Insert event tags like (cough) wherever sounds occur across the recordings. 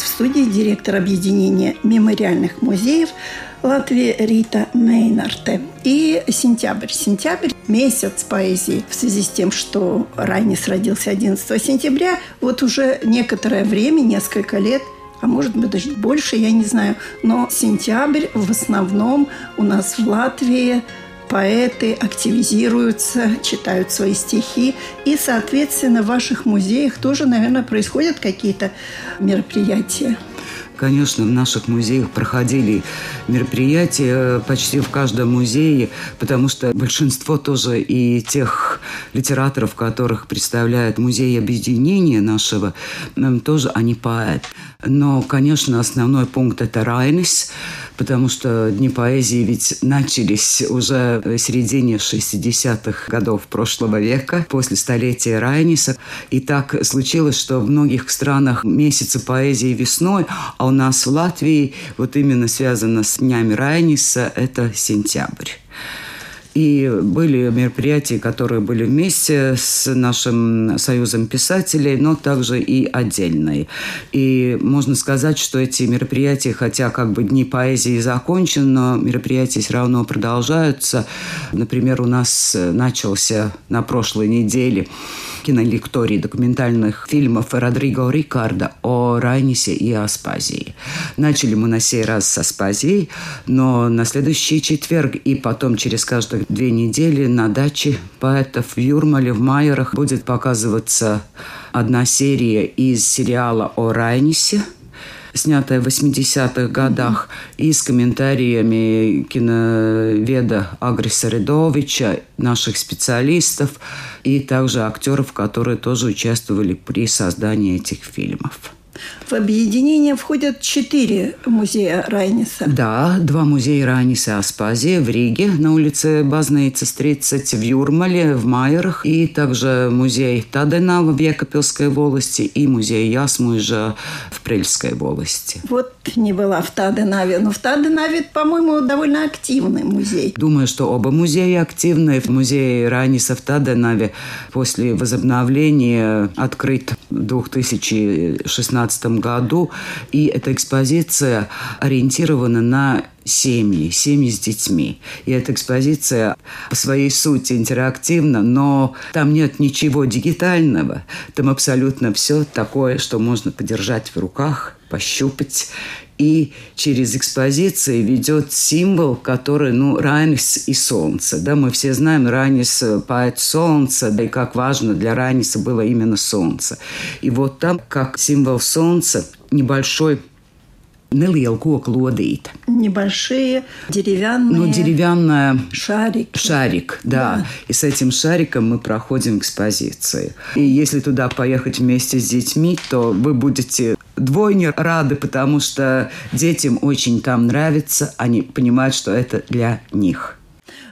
Нас в студии директор объединения мемориальных музеев Латвии Рита Мейнарте. И сентябрь. Сентябрь – месяц поэзии. В связи с тем, что Райнис родился 11 сентября, вот уже некоторое время, несколько лет – а может быть даже больше, я не знаю. Но сентябрь в основном у нас в Латвии поэты активизируются, читают свои стихи. И, соответственно, в ваших музеях тоже, наверное, происходят какие-то мероприятия. Конечно, в наших музеях проходили мероприятия почти в каждом музее, потому что большинство тоже и тех литераторов, которых представляет музей объединения нашего, тоже они поэт. Но, конечно, основной пункт – это Райнис, потому что Дни поэзии ведь начались уже в середине 60-х годов прошлого века, после столетия Райниса. И так случилось, что в многих странах месяцы поэзии весной, а у нас в Латвии вот именно связано с Днями Райниса – это сентябрь. И были мероприятия, которые были вместе с нашим союзом писателей, но также и отдельные. И можно сказать, что эти мероприятия, хотя как бы дни поэзии закончены, но мероприятия все равно продолжаются. Например, у нас начался на прошлой неделе кинолекторий документальных фильмов Родриго Рикардо о Райнисе и Аспазии. Начали мы на сей раз с Аспазии, но на следующий четверг и потом через каждые две недели на даче поэтов в Юрмале, в Майерах будет показываться одна серия из сериала о Райнисе – снятая в 80-х годах, и с комментариями киноведа Агриса Редовича, наших специалистов, и также актеров, которые тоже участвовали при создании этих фильмов. В объединение входят четыре музея Райниса. Да, два музея Райниса Аспазии в Риге на улице Базнейцес 30, в Юрмале, в Майерах, и также музей Таденава в Екапельской волости и музей Ясмуйжа в Прельской волости. Вот не была в Таденаве, но в Таденаве, по-моему, довольно активный музей. Думаю, что оба музея активны. Музее Райниса в Таденаве после возобновления открыт в 2016 2017 году. И эта экспозиция ориентирована на семьи, семьи с детьми. И эта экспозиция по своей сути интерактивна, но там нет ничего дигитального. Там абсолютно все такое, что можно подержать в руках, пощупать. И через экспозиции ведет символ, который, ну, Ранис и солнце. Да, мы все знаем, Ранис – поэт солнца, да и как важно для Раниса было именно солнце. И вот там, как символ солнца, небольшой neliela koku lodīte. Небольшие деревянные. Ну, деревянная... Шарик. Шарик, да. да. И с этим шариком мы проходим экспозиции. И если туда поехать вместе с детьми, то вы будете двойне рады, потому что детям очень там нравится, они понимают, что это для них.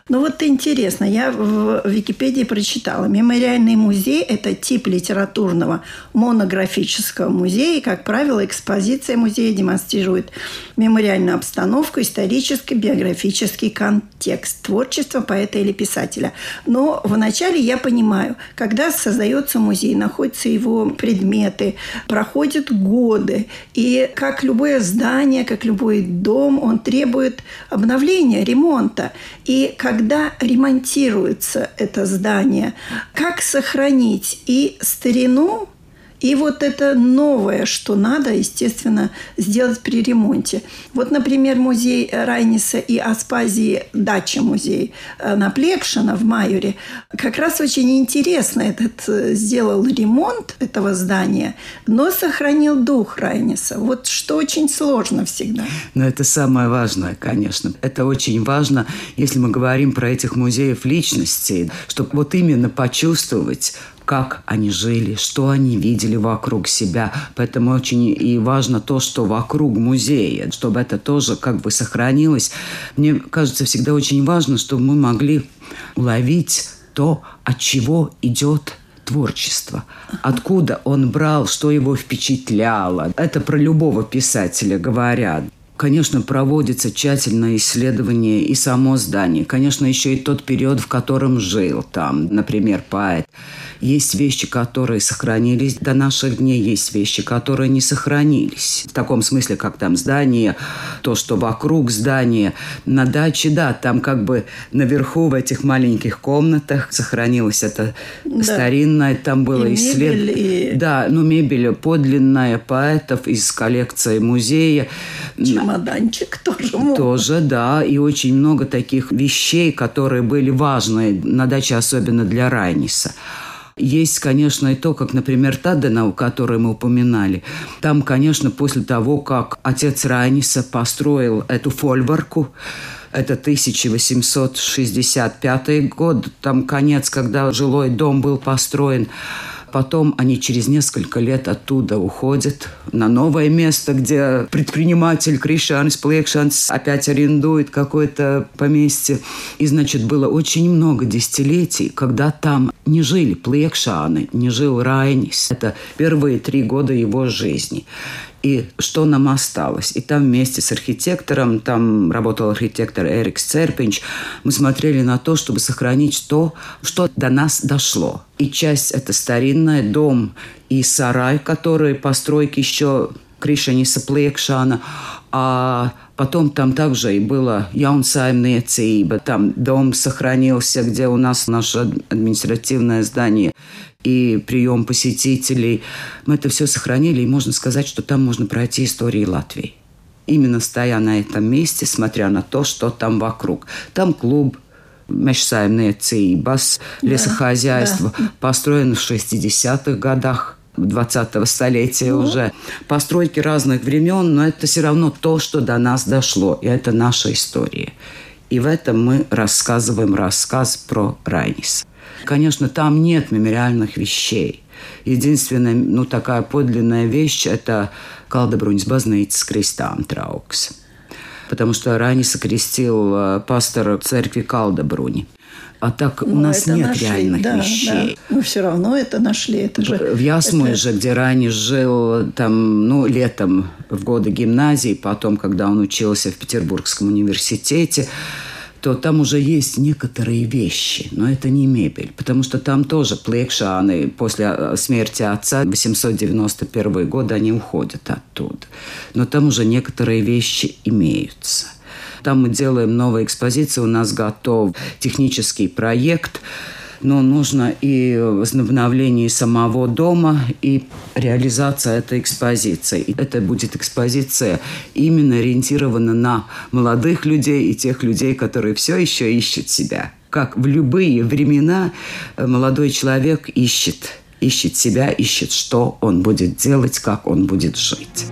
Ну вот интересно, я в Википедии прочитала. Мемориальный музей – это тип литературного монографического музея. И, как правило, экспозиция музея демонстрирует мемориальную обстановку, исторический, биографический контекст творчества поэта или писателя. Но вначале я понимаю, когда создается музей, находятся его предметы, проходят годы. И как любое здание, как любой дом, он требует обновления, ремонта. И как когда ремонтируется это здание, как сохранить и старину, И вот это новое, что надо, естественно, сделать при ремонте. Вот, например, музей Райниса и Аспазии, дача музей э, на Плекшина в Майоре, как раз очень интересно этот э, сделал ремонт этого здания, но сохранил дух Райниса. Вот что очень сложно всегда. Но это самое важное, конечно. Это очень важно, если мы говорим про этих музеев личностей, чтобы вот именно почувствовать как они жили, что они видели вокруг себя. Поэтому очень и важно то, что вокруг музея, чтобы это тоже как бы сохранилось. Мне кажется, всегда очень важно, чтобы мы могли уловить то, от чего идет творчество. Откуда он брал, что его впечатляло. Это про любого писателя говорят. Конечно, проводится тщательное исследование и само здание. Конечно, еще и тот период, в котором жил там, например, поэт. Есть вещи, которые сохранились до наших дней, есть вещи, которые не сохранились. В таком смысле, как там здание, то, что вокруг здания. На даче, да, там как бы наверху в этих маленьких комнатах сохранилось это да. старинное, там было исследование. И... Да, ну мебель подлинная поэтов из коллекции музея. Чемоданчик тоже могут. Тоже, да, и очень много таких вещей, которые были важны на даче, особенно для Райниса. Есть, конечно, и то, как, например, Таденау, который мы упоминали. Там, конечно, после того, как отец Райниса построил эту фольварку, это 1865 год, там конец, когда жилой дом был построен. Потом они через несколько лет оттуда уходят на новое место, где предприниматель Кришанс Плekшанс опять арендует какое-то поместье. И, значит, было очень много десятилетий, когда там не жили Плekшаны, не жил Райнис. Это первые три года его жизни и что нам осталось. И там вместе с архитектором, там работал архитектор Эрик Церпинч, мы смотрели на то, чтобы сохранить то, что до нас дошло. И часть это старинная, дом и сарай, которые постройки еще Кришаниса Плekшана, а Потом там также и было Яунсаймниecība, там дом сохранился, где у нас наше административное здание и прием посетителей. Мы это все сохранили, и можно сказать, что там можно пройти истории Латвии. Именно стоя на этом месте, смотря на то, что там вокруг. Там клуб Мешсаймниecības, лесохозяйство, да, да. построен в 60-х годах 20-го столетия ну. уже. Постройки разных времен, но это все равно то, что до нас дошло. И это наша история. И в этом мы рассказываем рассказ про Райнис. Конечно, там нет мемориальных вещей. Единственная, ну, такая подлинная вещь – это Калдебрунис с крестам Траукс. Потому что Райниса крестил э, пастор церкви Калдебруни. А так ну, у нас нет нашли, реальных да, вещей. Да. Но все равно это нашли. Это же, в Ясмуе это... же, где ранее жил там, ну, летом в годы гимназии, потом, когда он учился в Петербургском университете, то там уже есть некоторые вещи, но это не мебель, потому что там тоже плekшаны после э, смерти отца 891 год они уходят оттуда. Но там уже некоторые вещи имеются. Там мы делаем новые экспозиции, у нас готов технический проект, но нужно и возобновление самого дома, и реализация этой экспозиции. И это будет экспозиция именно ориентирована на молодых людей и тех людей, которые все еще ищут себя. Как в любые времена э, молодой человек ищет, ищет себя, ищет, что он будет делать, как он будет жить.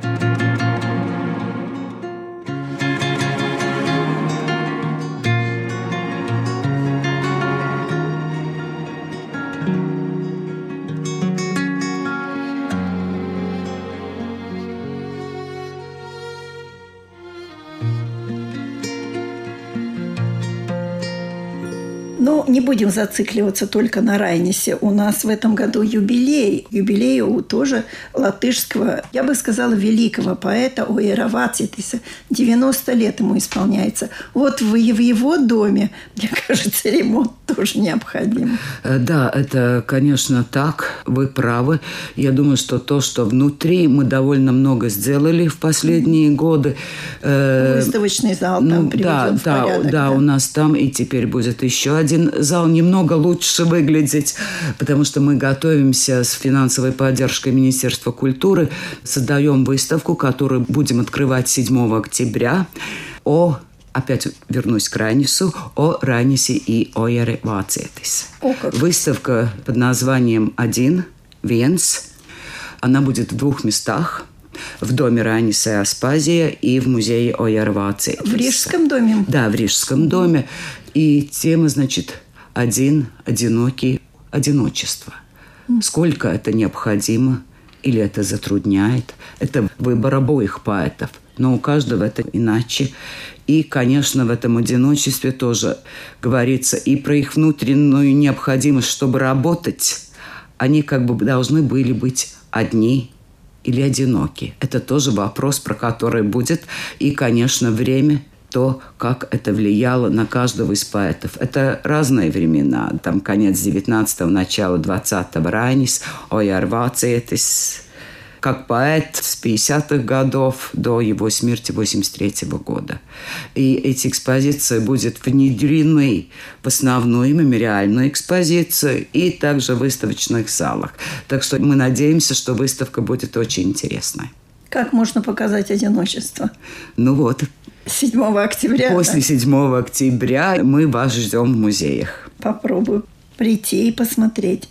Будем зацикливаться только на Райнисе. У нас в этом году юбилей. Юбилей у тоже латышского, я бы сказала, великого поэта Оира Вацитиса. 90 лет ему исполняется. Вот в, в его доме, (laughs) мне кажется, ремонт (laughs) тоже необходим. Э, да, это, конечно, так. Вы правы. Я думаю, что то, что внутри мы довольно много сделали в последние годы. Э, Выставочный зал там ну, да, в порядок. Да, да, у нас там и теперь будет еще один зал немного лучше выглядеть, потому что мы готовимся с финансовой поддержкой Министерства культуры, создаем выставку, которую будем открывать 7 октября о опять вернусь к Ранису, о Ранисе и о Яре Вацетис. Выставка под названием «Один», «Венс». Она будет в двух местах – в доме Раниса Аспазия и в музее Оярвации. В Рижском доме? Да, в Рижском доме. И тема, значит, один, одинокий, одиночество. Сколько это необходимо или это затрудняет. Это выбор обоих поэтов. Но у каждого это иначе. И, конечно, в этом одиночестве тоже говорится и про их внутреннюю необходимость, чтобы работать. Они как бы должны были быть одни или одиноки. Это тоже вопрос, про который будет. И, конечно, время то, как это влияло на каждого из поэтов. Это разные времена. Там конец 19-го, начало 20-го Райнис, Ояр Вацетис, как поэт с 50-х годов до его смерти 83 -го года. И эти экспозиции будут внедрены в основную мемориальную экспозицию и также в выставочных залах. Так что мы надеемся, что выставка будет очень интересной. Как можно показать одиночество? Ну вот. 7 октября. После да? 7 октября мы вас ждем в музеях. Попробую прийти и посмотреть.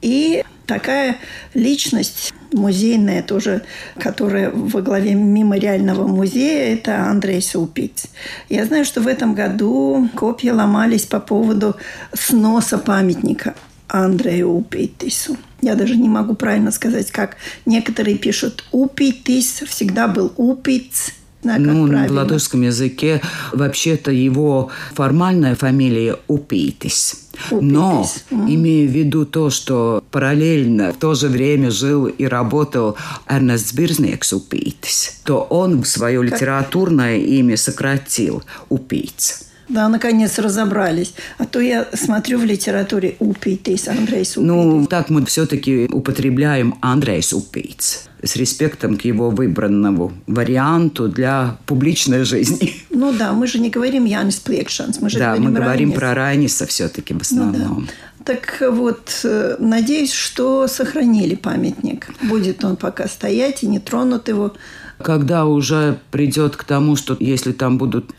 И такая личность музейная тоже, которая во главе мемориального музея, это Андрей Саупиц. Я знаю, что в этом году копья ломались по поводу сноса памятника Андрею Упитису. Я даже не могу правильно сказать, как некоторые пишут «упитис», всегда был «упиц», ну, правильно. в латышском языке вообще-то его формальная фамилия Упитис. Но, имея в виду то, что параллельно в то же время жил и работал Эрнест Бирзнекс Упитис, то он свое литературное имя сократил Упиц. Да, наконец разобрались. А то я смотрю в литературе Упитис, Андрейс Упитис. Ну, так мы все-таки употребляем Андрейс Упитис с респектом к его выбранному варианту для публичной жизни. Ну да, мы же не говорим Янис Плекшанс, мы же да, говорим мы говорим Ранис. про Раниса все-таки в основном. Ну, да. Так вот, э, надеюсь, что сохранили памятник. Будет он пока стоять и не тронут его. Когда уже придет к тому, что если там будут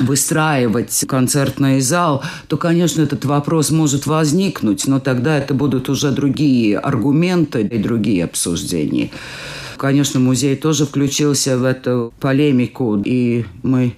выстраивать концертный зал, то, конечно, этот вопрос может возникнуть, но тогда это будут уже другие аргументы и другие обсуждения. Конечно, музей тоже включился в эту полемику, и мы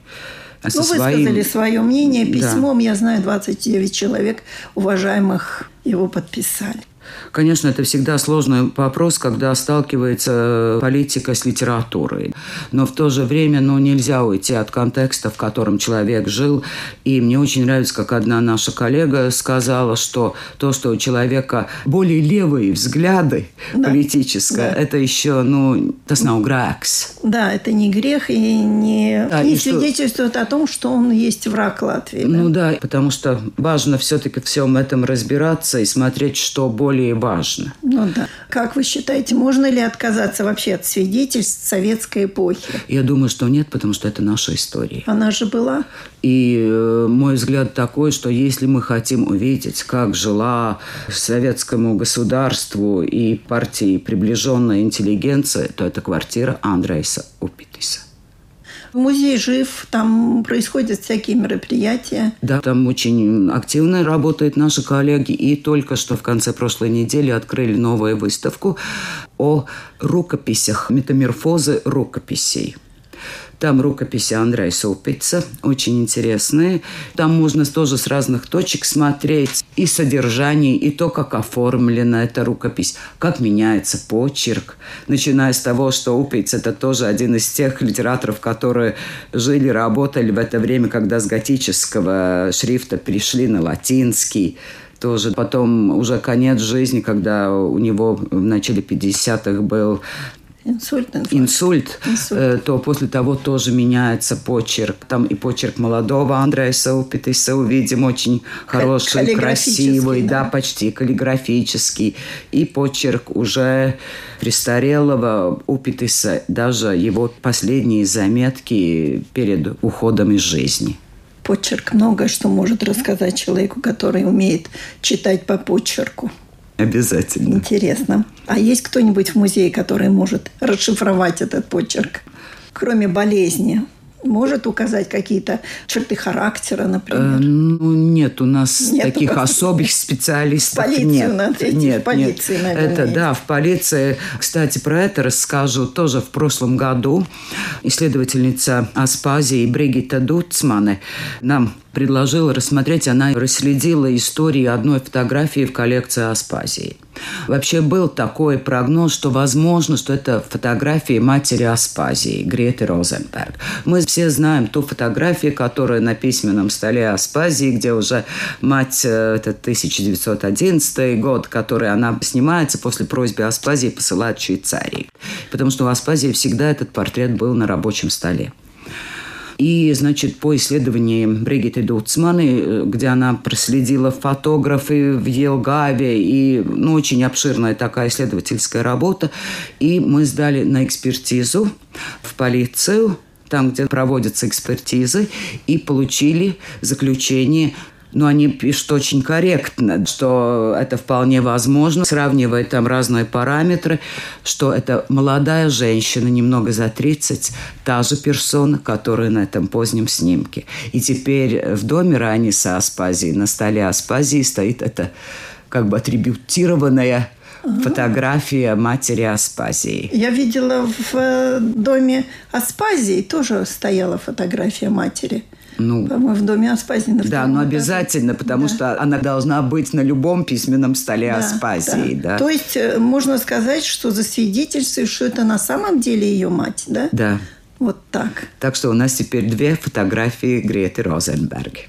со ну, своим... высказали свое мнение письмом. Да. Я знаю, 29 человек уважаемых его подписали. Конечно, это всегда сложный вопрос, когда сталкивается политика с литературой. Но в то же время ну, нельзя уйти от контекста, в котором человек жил. И мне очень нравится, как одна наша коллега сказала, что то, что у человека более левые взгляды да. политические, да. это еще, ну, tas nav Да, это не грех и не, да, не и свидетельствует что... о том, что он есть враг Латвии. Ну да, потому что важно все-таки всем этом разбираться и смотреть, что более более важно. Ну да. Как вы считаете, можно ли отказаться вообще от свидетельств советской эпохи? Я думаю, что нет, потому что это наша история. Она же была. И э, мой взгляд такой, что если мы хотим увидеть, как жила советскому государству и партии приближенная интеллигенция, то это квартира Андрейса Упитиса. Музей жив, там происходят всякие мероприятия. Да, там очень активно работают наши коллеги. И только что в конце прошлой недели открыли новую выставку о рукописях, метаморфозы рукописей. Там рукописи Андрея Супица, очень интересные. Там можно тоже с разных точек смотреть и содержание, и то, как оформлена эта рукопись, как меняется почерк. Начиная с того, что Упиц – это тоже один из тех литераторов, которые жили, работали в это время, когда с готического шрифта перешли на латинский тоже. Потом уже конец жизни, когда у него в начале 50-х был Инсульт, инсульт. инсульт, инсульт. Э, то после того тоже меняется почерк. Там и почерк молодого Андрея Саупитиса увидим очень хороший, красивый, да. да, почти каллиграфический. И почерк уже престарелого Упитиса, даже его последние заметки перед уходом из жизни. почерк. Многое, что может рассказать человеку, который умеет читать по почерку. Обязательно. Интересно. А есть кто-нибудь в музее, который может расшифровать этот почерк? Кроме болезни, может указать какие-то черты характера, например? Э, ну, нет, у нас нет, таких у особых специалистов в полицию нет. Надо идти, нет, в полиции, нет. Наверное, это, есть. да, в полиции. Кстати, про это расскажу. Тоже в прошлом году исследовательница Аспазии Бригита Дуцмане нам предложила рассмотреть, она расследила историю одной фотографии в коллекции Аспазии. Вообще был такой прогноз, что возможно, что это фотографии матери Аспазии, Греты Розенберг. Мы все знаем ту фотографию, которая на письменном столе Аспазии, где уже мать, э, это 1911 год, который она снимается после просьбы Аспазии посылать в Швейцарии. Потому что у Аспазии всегда этот портрет был на рабочем столе. И, значит, по исследованиям Бригитты Дуцманы, э, где она проследила фотографы в Елгаве, и, ну, очень обширная такая исследовательская работа, и мы сдали на экспертизу в полицию, там, где проводятся экспертизы, и получили заключение но они пишут очень корректно, что это вполне возможно, сравнивая там разные параметры, что это молодая женщина, немного за 30, та же персона, которая на этом позднем снимке. И теперь в доме Раниса Аспазии, на столе Аспазии стоит это как бы атрибутированная фотография матери Аспазии. Я видела в э, доме Аспазии тоже стояла фотография матери. Ну, По-моему, в доме Аспазии. Да, но обязательно, потому да. что она должна быть на любом письменном столе да, Аспазии. Да. Да. То есть э, можно сказать, что засвидетельствует, что это на самом деле ее мать, да? Да. Вот так. Так что у нас теперь две фотографии Греты Розенберг.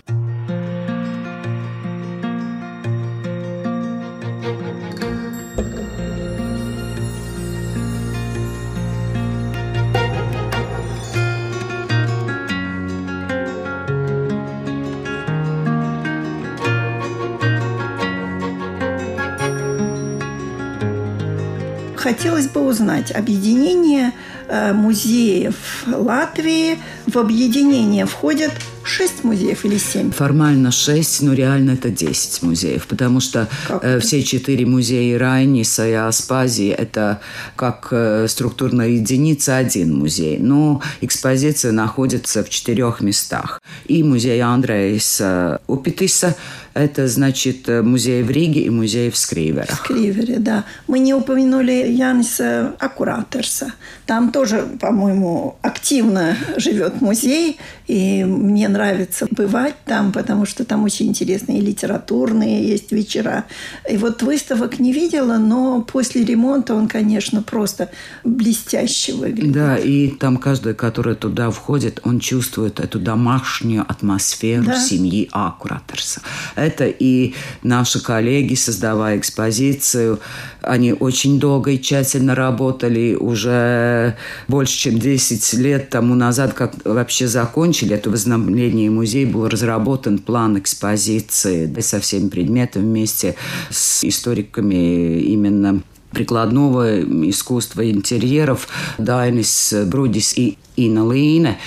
Хотелось бы узнать объединение э, музеев Латвии. В объединение входят шесть музеев или семь? Формально шесть, но реально это десять музеев, потому что э, все четыре музея Райниса и Аспазии – это как э, структурная единица один музей. Но экспозиция находится в четырех местах. И музей Андрея Упитиса – это, значит, э, музей в Риге и музей в Скривере. В Скривере, да. Мы не упомянули Яниса Аккуратерса. Там тоже, по-моему, активно живет музей. И мне нравится бывать там, потому что там очень интересные литературные есть вечера. И вот выставок не видела, но после ремонта он, конечно, просто блестяще выглядит. Да, и там каждый, который туда входит, он чувствует эту домашнюю атмосферу да. семьи Аккуратерса это и наши коллеги, создавая экспозицию, они очень долго и тщательно работали, уже больше чем 10 лет тому назад, как вообще закончили это возобновление музей, был разработан план экспозиции со всеми предметами вместе с историками именно прикладного искусства интерьеров Дайнис Брудис и Инна Лина.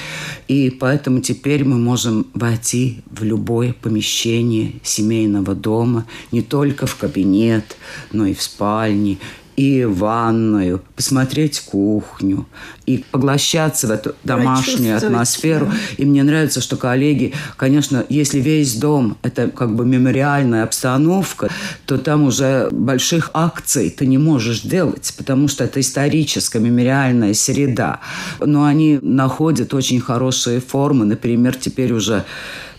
И поэтому теперь мы можем войти в любое помещение семейного дома, не только в кабинет, но и в спальне, и ванную, посмотреть кухню и поглощаться в эту домашнюю атмосферу. И мне нравится, что коллеги, конечно, если весь дом – это как бы мемориальная обстановка, то там уже больших акций ты не можешь делать, потому что это историческая мемориальная среда. Но они находят очень хорошие формы. Например, теперь уже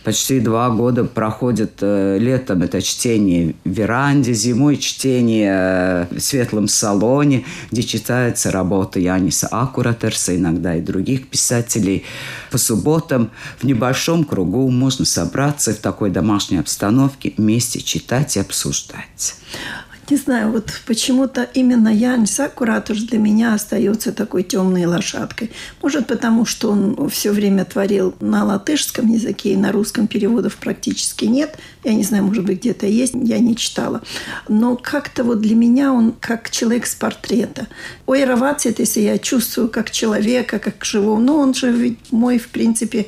почти два года проходит э, летом это чтение в веранде, зимой чтение э, в светлом салоне, где читается работа Яниса Акуратерса, иногда и других писателей. По субботам в небольшом кругу можно собраться в такой домашней обстановке, вместе читать и обсуждать. Не знаю, вот почему-то именно Ян Сакуратуш для меня остается такой темной лошадкой. Может, потому что он все время творил на латышском языке, и на русском переводов практически нет. Я не знаю, может быть, где-то есть, я не читала. Но как-то вот для меня он как человек с портрета. Ой, Равацитис я чувствую как человека, как живого. Но он же ведь мой, в принципе,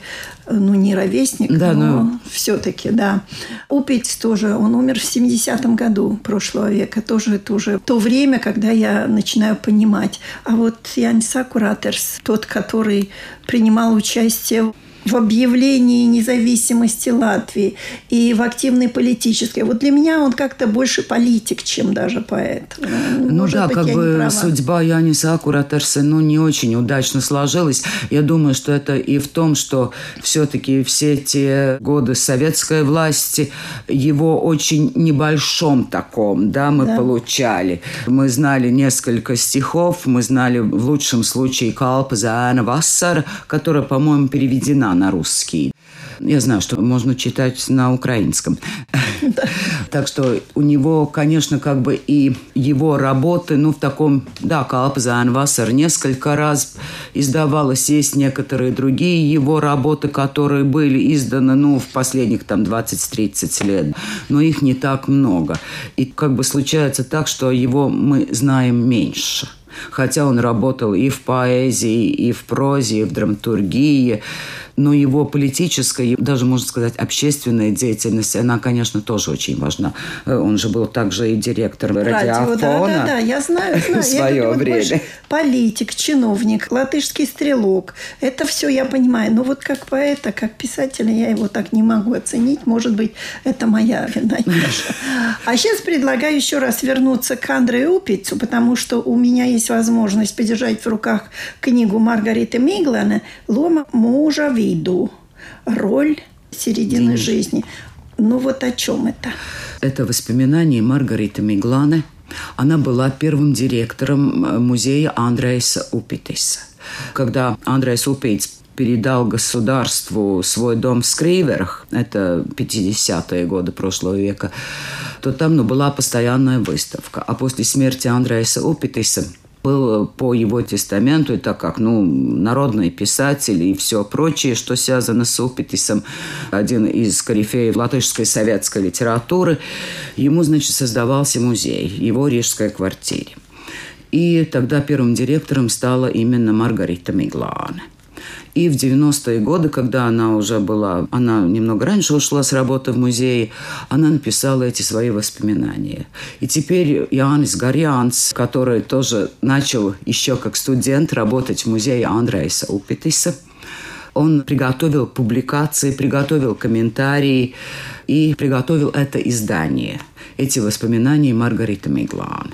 ну, не ровесник, да, но, но... все-таки, да. Упить тоже, он умер в 70-м году прошлого века. Тоже это уже то время, когда я начинаю понимать. А вот Янис Сакуратерс, тот, который принимал участие в объявлении независимости Латвии и в активной политической. Вот для меня он как-то больше политик, чем даже поэт. Ну Может да, быть, как бы судьба Яниса Акуратерса ну, не очень удачно сложилась. Я думаю, что это и в том, что все-таки все те годы советской власти его очень небольшом таком, да, мы да. получали. Мы знали несколько стихов, мы знали в лучшем случае Калпа Заана Вассара, которая, по-моему, переведена на русский. Я знаю, что можно читать на украинском. (laughs) Так что у него, конечно, как бы и его работы, ну, в таком, да, Калпзан Вассер несколько раз издавалось. Есть некоторые другие его работы, которые были изданы, ну, в последних там 20-30 лет. Но их не так много. И как бы случается так, что его мы знаем меньше хотя он работал и в поэзии, и в прозе, и в драматургии но его политическая, даже, можно сказать, общественная деятельность, она, конечно, тоже очень важна. Э, он же был также и директор радиофона. Да, да, да, я знаю, (laughs) знаю. В свое я время. Политик, чиновник, латышский стрелок. Это все я понимаю. Но вот как поэта, как писателя я его так не могу оценить. Может быть, это моя вина А сейчас предлагаю еще раз вернуться к Андрею Упицу, потому что у меня есть возможность подержать в руках книгу Маргариты Миглана «Лома мужа виду. Роль середины День. жизни. Ну вот о чем это? Это воспоминания Маргариты Мигланы. Она была первым директором э, музея Андреаса Упитиса. Когда Андреас Упейц передал государству свой дом в Скриверах, это 50-е годы прошлого века, то там ну, была постоянная выставка. А после смерти Андреаса Упитиса был по его тестаменту, так как, ну, народный писатель и все прочее, что связано с Упитисом, один из корифеев латышской советской литературы, ему, значит, создавался музей, его рижской квартире. И тогда первым директором стала именно Маргарита Миглане. И в 90-е годы, когда она уже была, она немного раньше ушла с работы в музее, она написала эти свои воспоминания. И теперь Иоаннис Гарьянц, который тоже начал еще как студент работать в музее Андрейса Упитиса, он приготовил публикации, приготовил комментарии и приготовил это издание эти воспоминания Маргариты Миглан.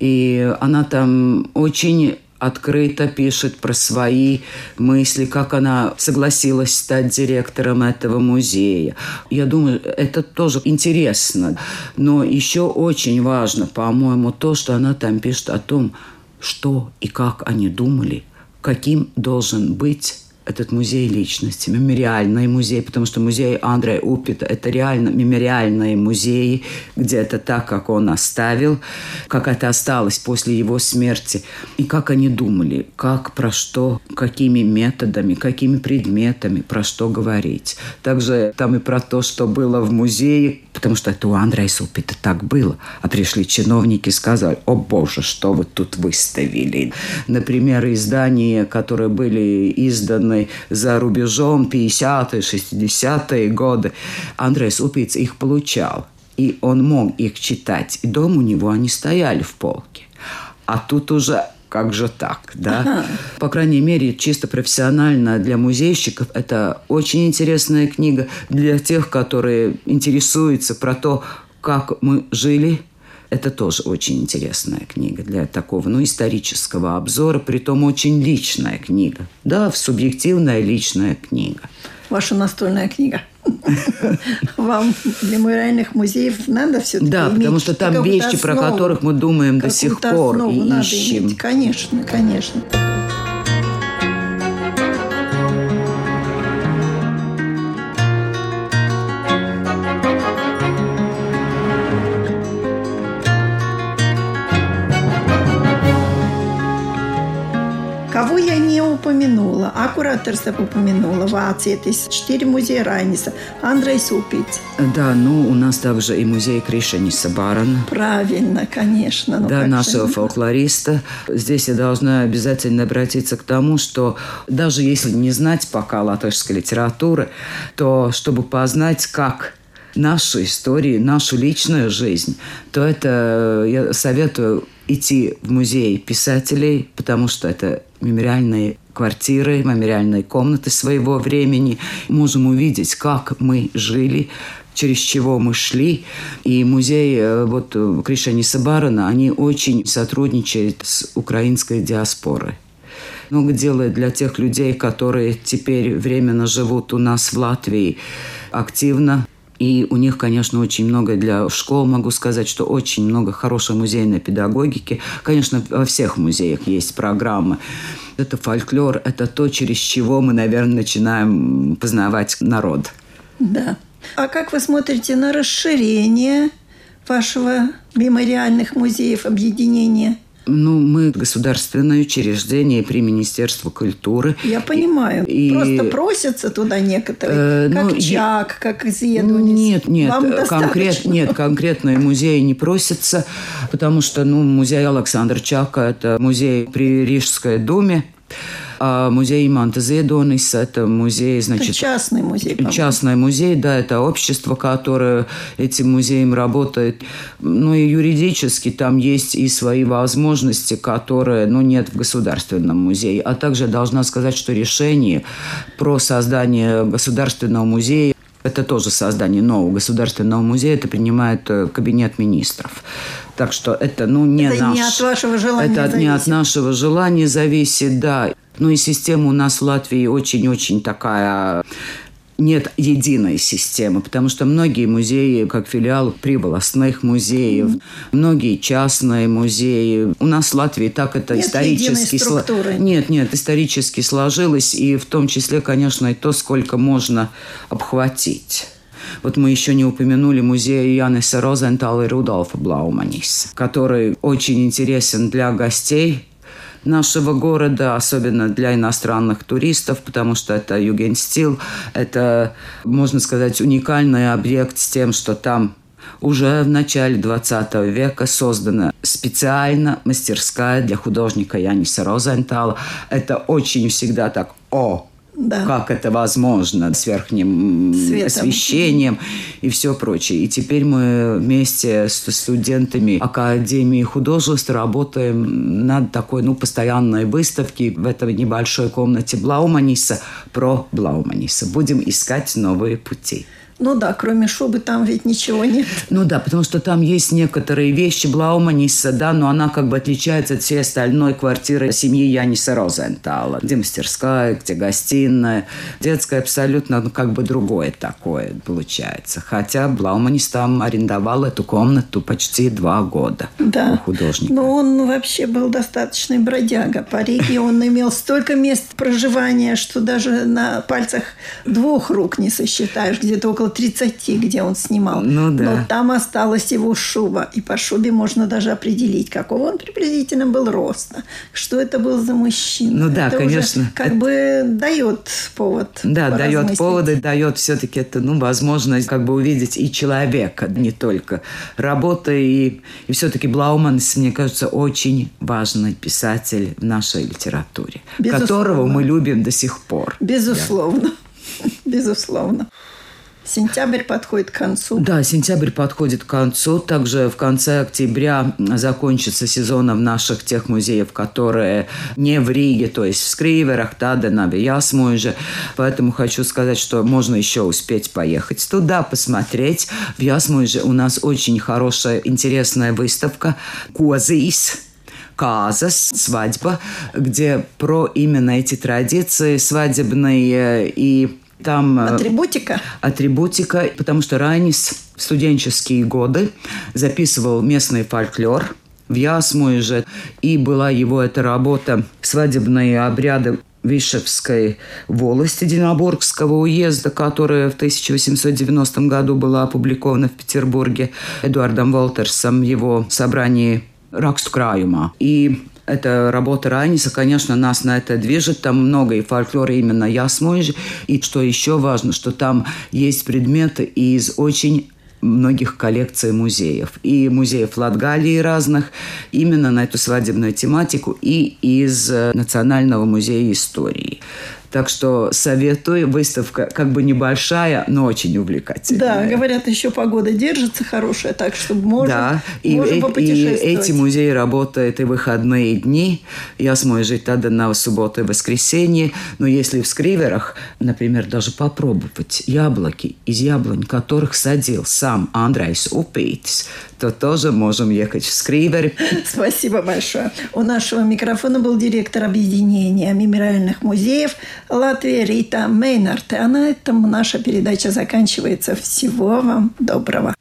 И она там очень открыто пишет про свои мысли, как она согласилась стать директором этого музея. Я думаю, это тоже интересно. Но еще очень важно, по-моему, то, что она там пишет о том, что и как они думали, каким должен быть этот музей личности, мемориальный музей, потому что музей Андрея Упита – это реально мемориальные музеи, где это так, как он оставил, как это осталось после его смерти, и как они думали, как, про что, какими методами, какими предметами, про что говорить. Также там и про то, что было в музее, потому что это у Андрея Упита так было. А пришли чиновники и сказали, о боже, что вы тут выставили. Например, издания, которые были изданы за рубежом 50-е, 60-е годы. Андрес Упиц их получал. И он мог их читать. И дома у него они стояли в полке. А тут уже как же так, да? Ага. По крайней мере, чисто профессионально для музейщиков это очень интересная книга. Для тех, которые интересуются про то, как мы жили это тоже очень интересная книга для такого, ну, исторического обзора, при том очень личная книга. Да, субъективная личная книга. Ваша настольная книга. Вам для мемориальных музеев надо все-таки Да, иметь потому что там вещи, основу, про которых мы думаем до сих пор и ищем. Иметь. Конечно, конечно. Кураторство упомянула. Вации это четыре музея Райниса. Андрей Супиц. Да, ну у нас также и музей Кришаниса Барана. Правильно, конечно. Ну, да, нашего же? фолклориста. Здесь я должна обязательно обратиться к тому, что даже если не знать пока латышской литературы, то чтобы познать, как нашу историю, нашу личную жизнь, то это я советую идти в музей писателей, потому что это мемориальные квартиры, мемориальные комнаты своего времени. Можем увидеть, как мы жили, через чего мы шли. И музей э, вот Кришаниса Барана, они очень сотрудничают с украинской диаспорой много делает для тех людей, которые теперь временно живут у нас в Латвии активно и у них, конечно, очень много для школ, могу сказать, что очень много хорошей музейной педагогики. Конечно, во всех музеях есть программы. Это фольклор, это то, через чего мы, наверное, начинаем познавать народ. Да. А как вы смотрите на расширение вашего мемориальных музеев, объединения? Ну, мы государственное учреждение при Министерстве культуры. Я понимаю. И... Просто просятся туда некоторые, э, как ну, ЧАК, как исследование. Нет, нет, конкрет, нет, конкретные музеи не просятся, потому что, ну, музей Александра Чака – это музей при Рижской думе, музей Иманта Зедонис – это музей, значит… Это частный музей, Частный музей, да, это общество, которое этим музеем работает. Ну и юридически там есть и свои возможности, которые, ну, нет в государственном музее. А также должна сказать, что решение про создание государственного музея это тоже создание нового государственного музея, это принимает э, кабинет министров. Так что это, ну, не это наш... не от вашего желания Это зависит. не от нашего желания зависит, да. Ну и система у нас в Латвии очень-очень такая нет единой системы, потому что многие музеи, как филиал приволостных музеев, mm. многие частные музеи. У нас в Латвии так это нет исторически... Сло... Нет, нет, исторически сложилось, и в том числе, конечно, и то, сколько можно обхватить. Вот мы еще не упомянули музей Яниса Розентала и Рудolfa Блауманис, который очень интересен для гостей, нашего города, особенно для иностранных туристов, потому что это югенстил, это, можно сказать, уникальный объект с тем, что там уже в начале 20 века создана специально мастерская для художника Яниса Розентала. Это очень всегда так «О, да. как это возможно с верхним Светом. освещением и все прочее. И теперь мы вместе с студентами Академии художеств работаем над такой ну, постоянной выставкой в этой небольшой комнате Блауманиса про Блауманиса. Будем искать новые пути. Ну да, кроме шубы там ведь ничего нет. Ну да, потому что там есть некоторые вещи Блауманиса, да, но она как бы отличается от всей остальной квартиры семьи Яниса Розентала, где мастерская, где гостиная. Детская абсолютно ну, как бы другое такое получается. Хотя Блауманис там арендовал эту комнату почти два года да. у художника. Но он вообще был достаточный бродяга. По Риге он имел столько мест проживания, что даже на пальцах двух рук не сосчитаешь. Где-то около 30, где он снимал. Ну да. Но там осталась его шуба. И по шубе можно даже определить, какого он приблизительно был роста. Что это был за мужчина. Ну да, это конечно. как это... бы дает повод. Да, дает поводы, дает все-таки это, ну, возможность как бы увидеть и человека, не только работа. И, и все-таки Блауманс, мне кажется, очень важный писатель в нашей литературе, Безусловно. которого мы любим до сих пор. Безусловно. (laughs) Безусловно. Сентябрь подходит к концу. Да, сентябрь подходит к концу. Также в конце октября закончится сезон в наших тех музеев, которые не в Риге, то есть в Скриверах, Таденаве, Ясмуйже. Поэтому хочу сказать, что можно еще успеть поехать туда, посмотреть. В Ясмуйже у нас очень хорошая, интересная выставка «Козис», Казас, свадьба, где про именно эти традиции свадебные и там... Э, атрибутика? Атрибутика, потому что Райнис в студенческие годы записывал местный фольклор в Ясмуе же, и была его эта работа «Свадебные обряды Вишевской волости Динабургского уезда, которая в 1890 году была опубликована в Петербурге Эдуардом Волтерсом в его собрании «Раксту краюма». И Это работа Райниса, конечно, нас на это движет. Там много и фольклора именно Ясмойжи. И что еще важно, что там есть предметы из очень многих коллекций музеев. И музеев Латгалии разных, именно на эту свадебную тематику, и из э, Национального музея истории. Так что советую. Выставка как бы небольшая, но очень увлекательная. Да, говорят, еще погода держится хорошая, так что можем, да. и, можем и, и эти музеи работают и выходные дни. Я смою жить тогда на субботу и воскресенье. Но если в Скриверах, например, даже попробовать яблоки из яблонь, которых садил сам Андрейс Упейтис, то тоже можем ехать в Скривер. (laughs) Спасибо большое. У нашего микрофона был директор объединения мемориальных музеев Латвия Рита Мейнарт. А на этом наша передача заканчивается. Всего вам доброго.